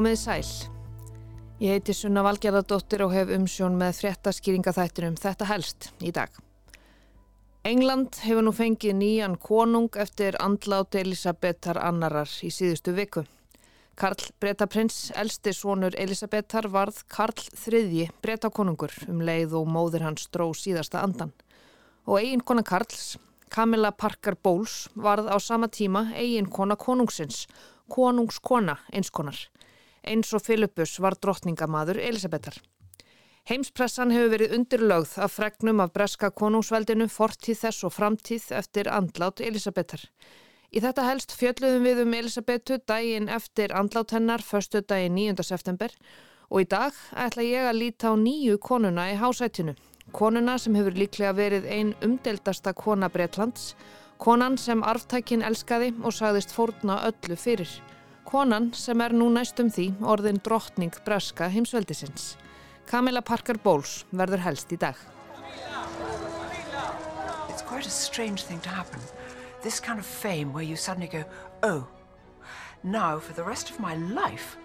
Komið sæl. Ég heiti Sunna Valgerðardóttir og hef umsjón með fréttaskýringaþættinum Þetta helst í dag. England hefur nú fengið nýjan konung eftir andlát Elisabetar annarar í síðustu viku. Karl Bretaprins, elsti svonur Elisabetar, varð Karl III Bretakonungur um leið og móður hans dró síðasta andan. Og eigin kona Karls, Camilla Parker Bowles, varð á sama tíma eigin kona konungsins, konungskona einskonar eins og Filippus var drottningamadur Elisabetar. Heimspressan hefur verið undirlögð af fregnum af breska konungsveldinu fortíð þess og framtíð eftir andlát Elisabetar. Í þetta helst fjöldluðum við um Elisabetu daginn eftir andlát hennar förstu daginn 9. september og í dag ætla ég að líta á nýju konuna í hásætinu. Konuna sem hefur líklega verið ein umdeldasta kona Breitlands, konan sem arftækin elskaði og sagðist fórna öllu fyrir konan sem er nú næstum því orðin drottning breska heimsveldisins. Camilla Parker Bowles verður helst í dag. It's quite a strange thing to happen. This kind of fame where you suddenly go, oh, now for the rest of my life,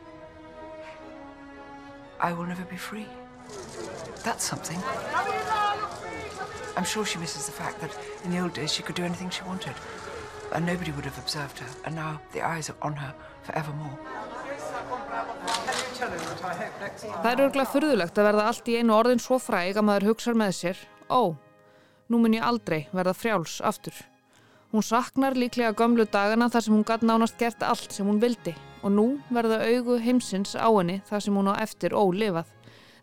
I will never be free. That's something. I'm sure she misses the fact that in the old days she could do anything she wanted and nobody would have observed her and now the eyes are on her forevermore. Það er örgulega fyrðulegt að verða allt í einu orðin svo fræg að maður hugsa með sér Ó, nú mun ég aldrei verða frjáls aftur. Hún saknar líklega gömlu dagana þar sem hún gæti nánast gert allt sem hún vildi og nú verða augu heimsins á henni þar sem hún á eftir ólifað.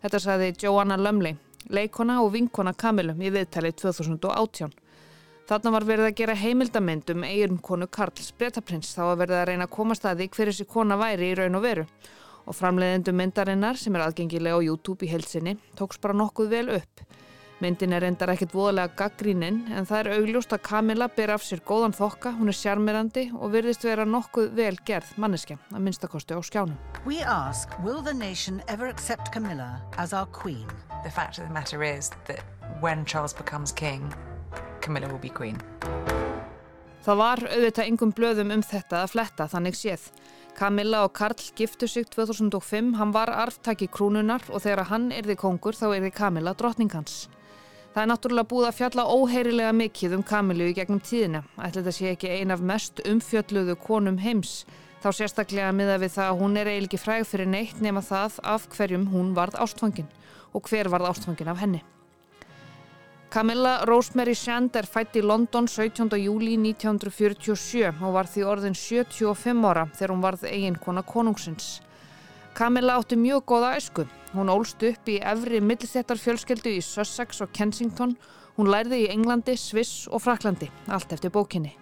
Þetta saði Joanna Lumley, leikona og vinkona Kamilum í viðtalið 2018. Þarna var verið að gera heimildamend um eigin konu Karls Bretaprins þá að verið að reyna að komast að því hver þessi kona væri í raun og veru og framleiðendu myndarinnar sem er aðgengilega á YouTube í heilsinni tóks bara nokkuð vel upp. Myndin er endar ekkert voðalega gaggríninn en það er augljóst að Camilla ber af sér góðan þokka, hún er sjarmirandi og virðist vera nokkuð vel gerð manneskja að minnstakosti á skjánum. We ask, will the nation ever accept Camilla as our queen? The fact of the matter is that when Charles becomes king Camilla will be queen. Það var auðvitað yngum blöðum um þetta að fletta þannig séð. Camilla og Karl giftu sig 2005, hann var arftaki krúnunar og þegar hann erði kongur þá erði Camilla drottningans. Það er náttúrulega búið að fjalla óheirilega mikið um Camillu í gegnum tíðina. Ætla þetta sé ekki ein af mest umfjölluðu konum heims. Þá sérstaklega miða við það að hún er eiginlega fræg fyrir neitt nema það af hverjum hún varð ástfangin og hver varð ástfangin af henni. Camilla Rosemary Shand er fætt í London 17. júli 1947 og var því orðin 75 ára þegar hún varð eiginkona konungsins. Camilla átti mjög góða æsku. Hún ólst upp í efri millsettarfjölskeldu í Sussex og Kensington. Hún lærði í Englandi, Sviss og Fraklandi, allt eftir bókinni.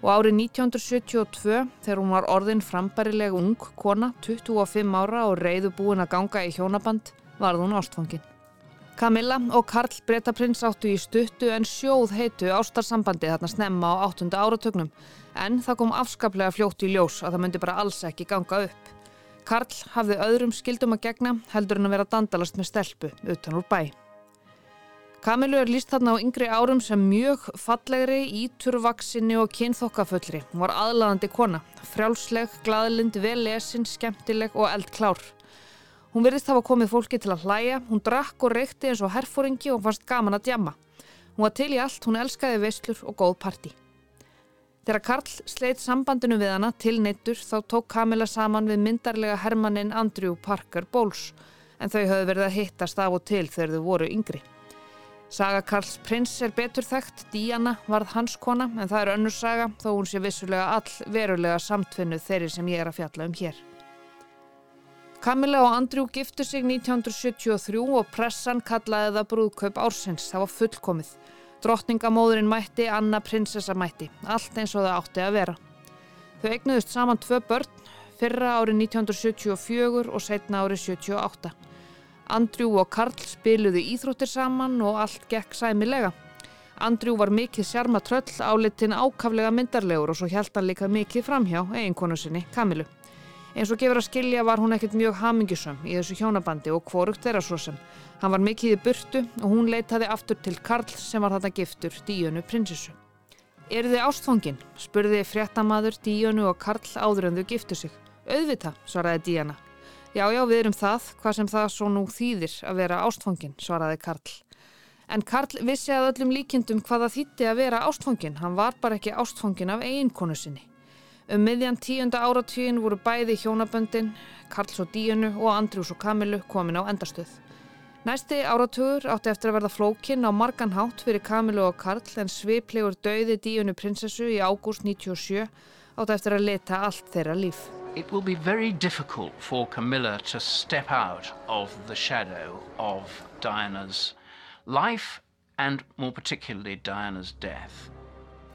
Og árið 1972, þegar hún var orðin frambærileg ung kona, 25 ára og reyðu búin að ganga í hjónaband, varð hún ástfangin. Camilla og Karl Bretaprins áttu í stuttu en sjóð heitu ástarsambandi þarna snemma á áttunda áratögnum en það kom afskaplega fljótt í ljós að það myndi bara alls ekki ganga upp. Karl hafði öðrum skildum að gegna heldur en að vera dandalast með stelpu utan úr bæ. Kamilu er líst þarna á yngri árum sem mjög fallegri, íturvaksinni og kynþokkafullri. Hún var aðlaðandi kona, frjálsleg, gladlind, vel lesin, skemmtileg og eldklár. Hún verðist hafa komið fólki til að hlæja, hún drakk og reykti eins og herfóringi og fannst gaman að djamma. Hún var til í allt, hún elskaði veislur og góð parti. Þegar Karl sleitt sambandinu við hana til neittur þá tók Kamila saman við myndarlega hermannin Andrew Parker Bowles en þau höfðu verið að hittast af og til þegar þau voru yngri. Saga Karls prins er betur þekkt, Diana varð hans kona en það er önnur saga þó hún sé vissulega all verulega samtfinnu þeirri sem ég er að fjalla um hér. Camilla og Andrew giftu sig 1973 og pressan kallaði það brúðkaup ársins. Það var fullkomið. Drottningamóðurinn mætti, Anna prinsessa mætti. Allt eins og það átti að vera. Þau eignuðust saman tvö börn, fyrra árið 1974 og setna árið 78. Andrew og Karl spiluðu íþróttir saman og allt gekk sæmilega. Andrew var mikið sjarma tröll, álitin ákaflega myndarlegur og svo held hann líka mikið framhjá eiginkonu sinni, Kamilu. Eins og gefur að skilja var hún ekkert mjög hamingjusum í þessu hjónabandi og kvorugt þeirra svo sem. Hann var mikið í burtu og hún leitaði aftur til Karl sem var þetta giftur Díunu prinsessu. Er þið ástfangin? spurði fréttamaður Díunu og Karl áður en þau giftu sig. Auðvita, svaraði Díana. Já, já, við erum það, hvað sem það svo nú þýðir að vera ástfangin, svaraði Karl. En Karl vissi að öllum líkindum hvaða þýtti að vera ástfangin. Hann var bara ekki ástfangin af eiginkonu sinni. Um miðjan tíunda áratvíin voru bæði hjónaböndin, Karls og Díunu og Andrjús og Kamilu komin á endastöð. Næsti áratugur átti eftir að verða flókin á margan hátt fyrir Kamilu og Karl en sviplegur döiði Díunu prinsessu í ágúst 97 átti eftir að leta allt þeirra líf. It will be very difficult for Camilla to step out of the shadow of Diana's life and more particularly Diana's death.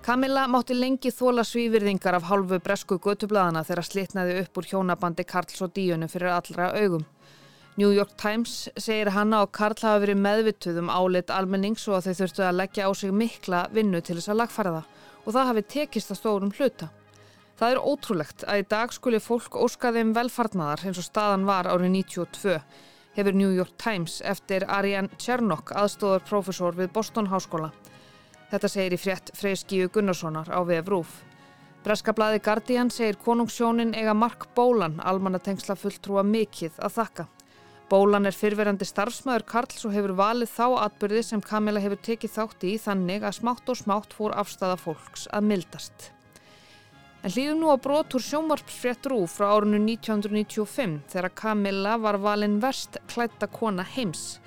Camilla mátti lengi þóla svívirðingar af hálfu bresku götublaðana þegar slitnaði upp úr hjónabandi Karls og Díunu fyrir allra augum. New York Times segir hanna og Karl hafa verið meðvituð um álit almennings og að þau þurftu að leggja á sig mikla vinnu til þess að lagfæra það og það hafi tekist að stórum hluta. Það er ótrúlegt að í dag skuli fólk óskaði um velfarnadar eins og staðan var árið 92 hefur New York Times eftir Ariane Chernok aðstóðar profesor við Boston Háskóla. Þetta segir í frétt Freyskíu Gunnarssonar á VF Rúf. Breska blaði Guardian segir konungssjónin eiga Mark Bólan almannatengsla fulltrúa mikið að þakka. Bólan er fyrverandi starfsmæður Karls og hefur valið þá atbyrði sem Kamila hefur tekið þátt í þannig að smátt og smátt fór afstæða fólks að mildast. En hlýðum nú á brotur sjómarpsfrétt rú frá árunnu 1995 þegar Kamila var valin verst klætta kona heims.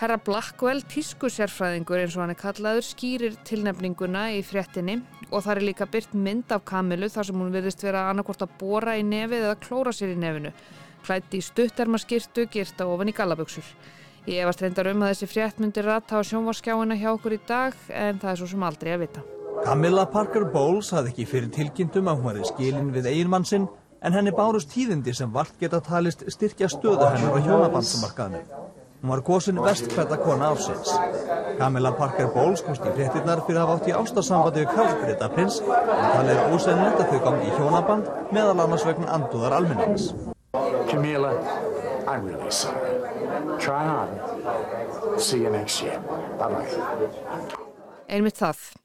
Herra Blackwell, tískusérfræðingur eins og hann er kallaður, skýrir tilnefninguna í fréttinni og það er líka byrt mynd af Kamilu þar sem hún virðist vera annarkort að bóra í nefið eða klóra sér í nefinu klætt í stuttermaskirtu girta ofan í gallaböksur. Ég efast reyndar um að þessi frétt myndir rata á sjónvarskjáina hjá okkur í dag en það er svo sem aldrei að vita. Camilla Parker Bowles hafði ekki fyrir tilkynntum að hún hefði skilin við eiginmann sinn en henni bárust tíðindi sem vart geta talist styrkja stöðu hennar á hjónabandsmarkaðinu. Hún var góðsinn vestkvæta kona ásins. Camilla Parker Bowles komst í fréttinnar fyrir að hafa átt í ástasambandi við Karl Brita prins en talið er ósennilegt að þau gangi í hjónaband meðal annars vegna andúðar almennings. Camila, I'm really sorry. Try on. See you next year. Bye-bye. Einmitt það.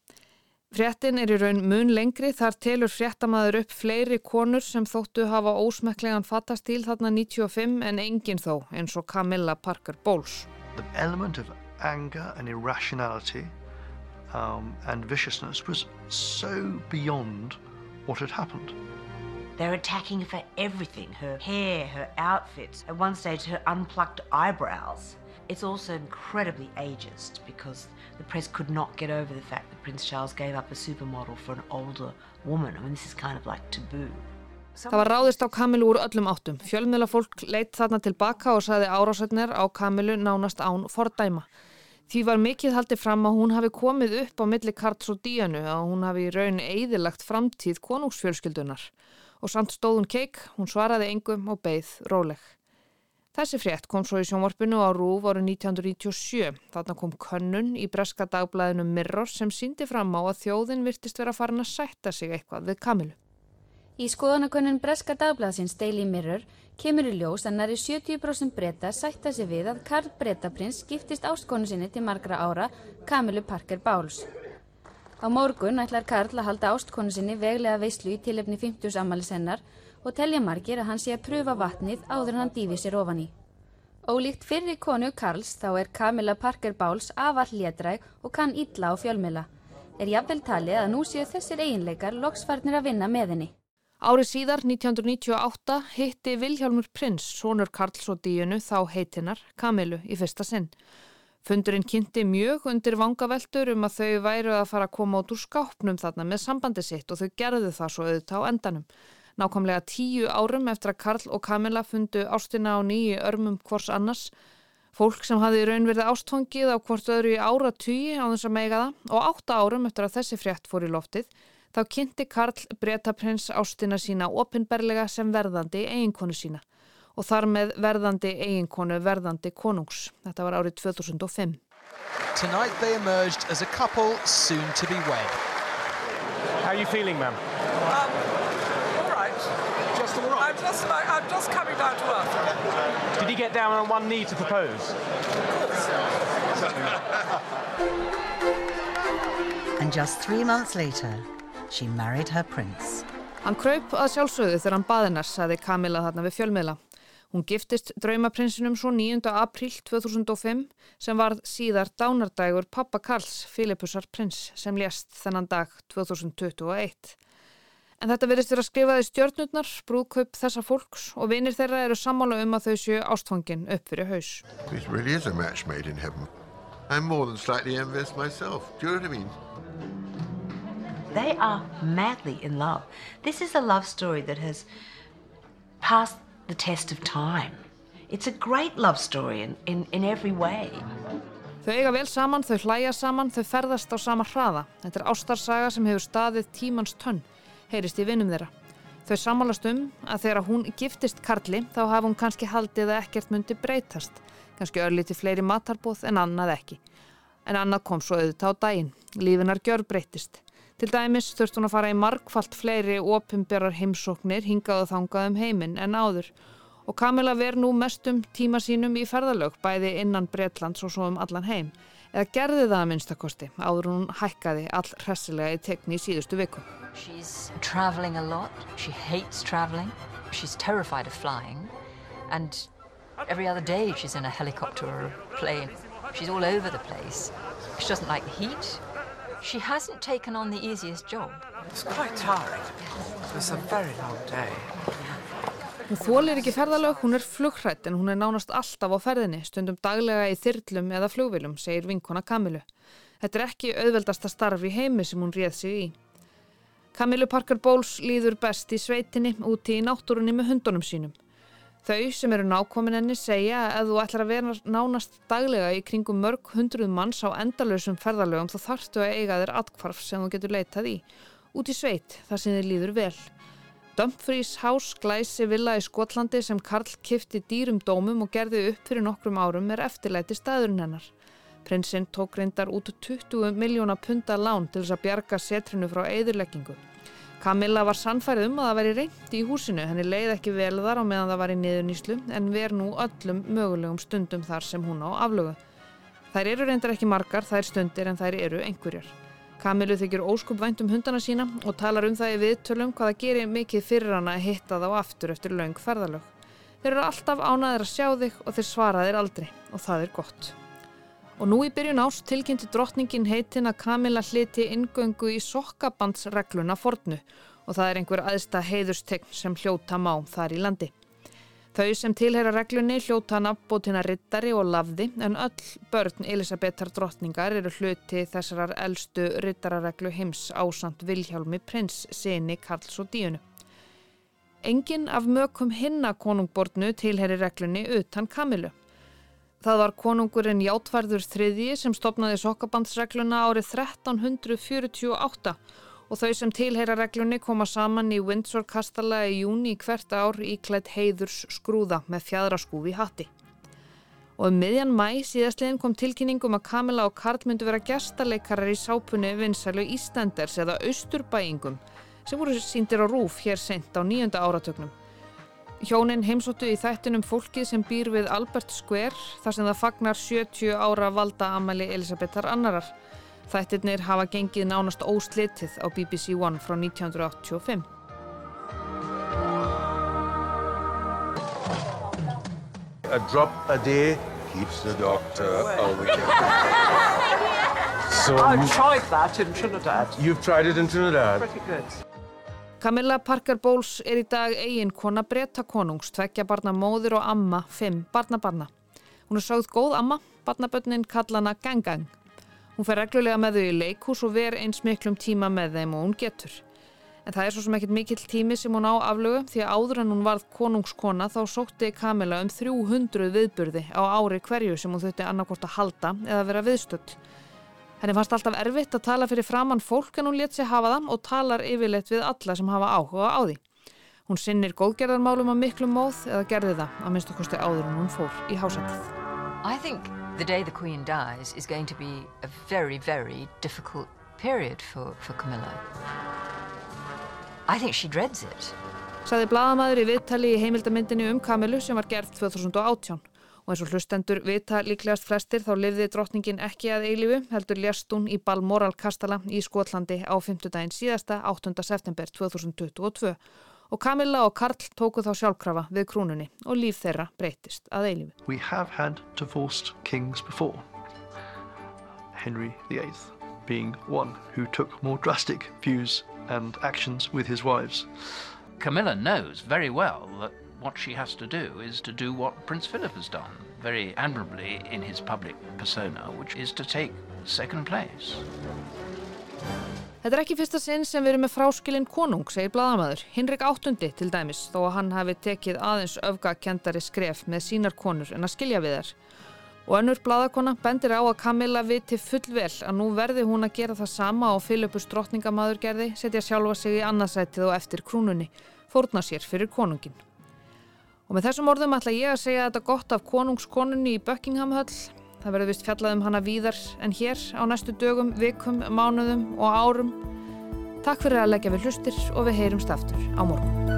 Fréttin er í raun mun lengri þar telur fréttamaður upp fleiri konur sem þóttu hafa ósmekklegan fattastíl þarna 95 en engin þó eins og Camilla Parker Bowles. The element of anger and irrationality um, and viciousness was so beyond what had happened. They're attacking her for everything her hair, her outfits, at one stage, her unplucked eyebrows. It's also incredibly ageist because the press could not get over the fact that Prince Charles gave up a supermodel for an older woman. I mean, this is kind of like taboo. Það var ráðist á Kamilu úr öllum áttum. Fjölmiðla fólk leitt þarna tilbaka og saði árásögnir á Kamilu nánast án fordæma. Því var mikið haldið fram að hún hafi komið upp á milli Karls og Díanu að hún hafi í raun eðilagt framtíð konungsfjölskyldunar og samt stóð hún keik, hún svaraði engum og beigð róleg. Þessi frétt kom svo í sjónvarpinu á Rúf árið 1997. Þarna kom könnun í breska dagblæðinu Mirror sem síndi fram á að þjóðin virtist vera farin að sætta sig eitthvað við Kamilu. Í skoðanakönnun breska dagblæðsins Daily Mirror kemur í ljós að næri 70% breyta sætta sig við að Karl Breytaprins skiptist áskonu sinni til margra ára Kamilu Parker Bowles. Á morgun ætlar Karl að halda ástkonu sinni veglega veislu í tilefni 50 ammælis hennar og telja margir að hann sé að pröfa vatnið áður en hann dýfi sér ofan í. Ólíkt fyrir konu Karls þá er Camilla Parker Bowles afall létræg og kann ítla á fjölmila. Er jafnvel talið að nú séu þessir eiginleikar loksfarnir að vinna með henni. Árið síðar, 1998, hitti Viljálmur Prins, sonur Karls og Díunu, þá heitinnar, Kamilu í fyrsta sinn. Fundurinn kynnti mjög undir vangaveltur um að þau væru að fara að koma út úr skápnum þarna með sambandi sitt og þau gerðu það svo auðvitað á endanum. Nákvæmlega tíu árum eftir að Karl og Kamila fundu ástina á nýju örmum hvors annars. Fólk sem hafi raun verið ástfangið á hvort öðru í ára tíu á þess að meiga það og átta árum eftir að þessi frétt fór í loftið þá kynnti Karl breytaprins ástina sína opinberlega sem verðandi eiginkonu sína og þar með verðandi eiginkonu verðandi konungs. Þetta var árið 2005. Tonight they emerged as a couple soon to be wed. How are you feeling, ma'am? Um, all right. Just all right? I'm just, I'm just coming down to earth. Did he get down on one knee to propose? and just three months later, she married her prince. Hann kraup að sjálfsögðu þegar hann baðinnar, saði Kamila þarna við fjölmiðla. Hún giftist draumaprinsinum svo 9. apríl 2005 sem var síðar dánardægur pappa Karls, Filippusar prins, sem lést þennan dag 2021. En þetta verðist vera skrifað í stjórnurnar, brúðkaup þessa fólks og vinir þeirra eru sammála um að þau séu ástfangin upp fyrir haus. It really is a match made in heaven. I'm more than slightly envious myself. Do you know what I mean? They are madly in love. This is a love story that has passed the test of time. It's a great love story in, in, in every way. Þau eiga vel saman, þau hlæja saman, þau ferðast á sama hraða. Þetta er ástarsaga sem hefur staðið tímans tönn, heyrist í vinnum þeirra. Þau samalast um að þegar hún giftist Karli þá hafa hún kannski haldið að ekkert myndi breytast. Kannski örlíti fleiri matarbóð en annað ekki. En annað kom svo auðvitað á daginn. Lífinar gjör breytist. Til dæmis þurft hún að fara í margfalt fleiri opimbjörar heimsóknir hingað og þangað um heiminn en áður og Kamila ver nú mestum tíma sínum í ferðalög bæði innan Breitlands og svo um allan heim eða gerði það að minnstakosti áður hún hækkaði all hressilega í tekni í síðustu viku. She's traveling a lot. She hates traveling. She's terrified of flying. And every other day she's in a helicopter or a plane. She's all over the place. She doesn't like the heat. She hasn't taken on the easiest job. It's quite tiring. It was a very long day. Hún þólir ekki ferðalög, hún er flugrætt en hún er nánast alltaf á ferðinni, stundum daglega í þyrlum eða flugvilum, segir vinkona Kamilu. Þetta er ekki auðveldasta starf í heimi sem hún réð sig í. Kamilu Parker Bowles líður best í sveitinni úti í náttúrunni með hundunum sínum. Þau sem eru nákomin henni segja að ef þú ætlar að vera nánast daglega í kringum mörg hundruð manns á endalösum ferðalögum þá þarftu að eiga þér atkvarf sem þú getur leitað í. Út í sveit, þar sem þið líður vel. Dumfries House glæsi villa í Skotlandi sem Karl kifti dýrum dómum og gerði upp fyrir nokkrum árum er eftirlæti staðurinn hennar. Prinsinn tók reyndar út 20 miljóna punta lán til þess að bjarga setrinu frá eðurleggingu. Camilla var sannfærið um að það væri reynd í húsinu, henni leið ekki vel þar á meðan það var í niðurnýslu en ver nú öllum mögulegum stundum þar sem hún á aflögu. Þær eru reyndar ekki margar, þær stundir en þær eru einhverjar. Kamilu þykir óskup vænt um hundana sína og talar um það í viðtölum hvaða gerir mikið fyrir hana að hitta þá aftur eftir laung ferðalög. Þeir eru alltaf ánaðir að sjá þig og þeir svara þér aldrei og það er gott. Og nú í byrjun ás tilkynnti drottningin heitin að Kamila hliti ingöngu í sokkabandsregluna fornu og það er einhver aðsta heiðustegn sem hljóta má þar í landi. Þau sem tilheyra reglunni hljóta nafnbótina rittari og lafði en öll börn Elisabetar drottningar eru hluti þessarar eldstu rittarareglu heims ásand Vilhjálmi prins, seni Karls og Díunu. Engin af mökum hinna konungbornu tilheyri reglunni utan Kamilu. Það var konungurinn Játvarður þriðji sem stopnaði sokkabandsregluna árið 1348 og þau sem tilheyra reglunni koma saman í Windsor kastala í júni hvert ár í klætt heiðurs skrúða með fjadraskúfi hatti. Og um miðjan mæ síðastliðin kom tilkynningum að Kamila og Karl myndu vera gestaleikarar í sápunni vinsælu Íslanders eða Östurbæingum sem voru síndir á rúf hér sent á nýjönda áratögnum. Hjónin heimsóttu í þættinum fólkið sem býr við Albert Square þar sem það fagnar 70 ára valda amali Elisabetar annarar Þættirnir hafa gengið nánast óslitið á BBC One frá 1985. A drop a day keeps the doctor away. so I've tried that in Trinidad. You've tried it in Trinidad? Pretty good. Camilla Parker Bowles er í dag eigin kona breyta konungs, tveggja barna móður og amma, fimm barna barna. Hún er sáð góð amma, barnabönnin kallana Gang Gang. Hún fer reglulega með þau í leikús og ver eins miklum tíma með þeim og hún getur. En það er svo sem ekkert mikill tími sem hún á aflögu því að áður en hún varð konungskona þá sótti Kamila um 300 viðburði á ári hverju sem hún þurfti annarkort að halda eða vera viðstöld. Henni fannst alltaf erfitt að tala fyrir framann fólk en hún let sig hafa það og talar yfirleitt við alla sem hafa áhuga á því. Hún sinnir góðgerðarmálum á miklum móð eða gerði það að minnstu kosti áður en hún fór í hásættið. the day the Queen dies is going to be a very, very difficult period for, for Camilla. I think she dreads it. Saði bladamæður í viðtali í heimildamindinu um Kamilu sem var gerð 2018 og eins og hlustendur vita líklegast flestir þá lifði drottningin ekki að eilifu heldur lérst hún í Balmoral Kastala í Skotlandi á 5. daginn síðasta 8. september 2022 og Camilla og Karl tóku þá sjálfkrafa við krúnunni og líf þeirra breytist að eilífu. We have had divorced kings before. Henry VIII being one who took more drastic views and actions with his wives. Camilla knows very well that what she has to do is to do what Prince Philip has done very admirably in his public persona, which is to take second place. Þetta er ekki fyrsta sinn sem við erum með fráskilinn konung, segir bladamæður. Hinrik áttundi til dæmis, þó að hann hafi tekið aðeins öfgakendari skref með sínar konur en að skilja við þær. Og önnur bladakona bendir á að Camilla viti fullvel að nú verði hún að gera það sama og Filipus drottningamæður gerði, setja sjálfa sig í annarsætið og eftir krúnunni, fórna sér fyrir konungin. Og með þessum orðum ætla ég að segja þetta gott af konungskonunni í Buckingham höll. Það verður vist fjallað um hana víðar en hér á næstu dögum, vikum, mánuðum og árum. Takk fyrir að leggja við hlustir og við heyrumst aftur á morgun.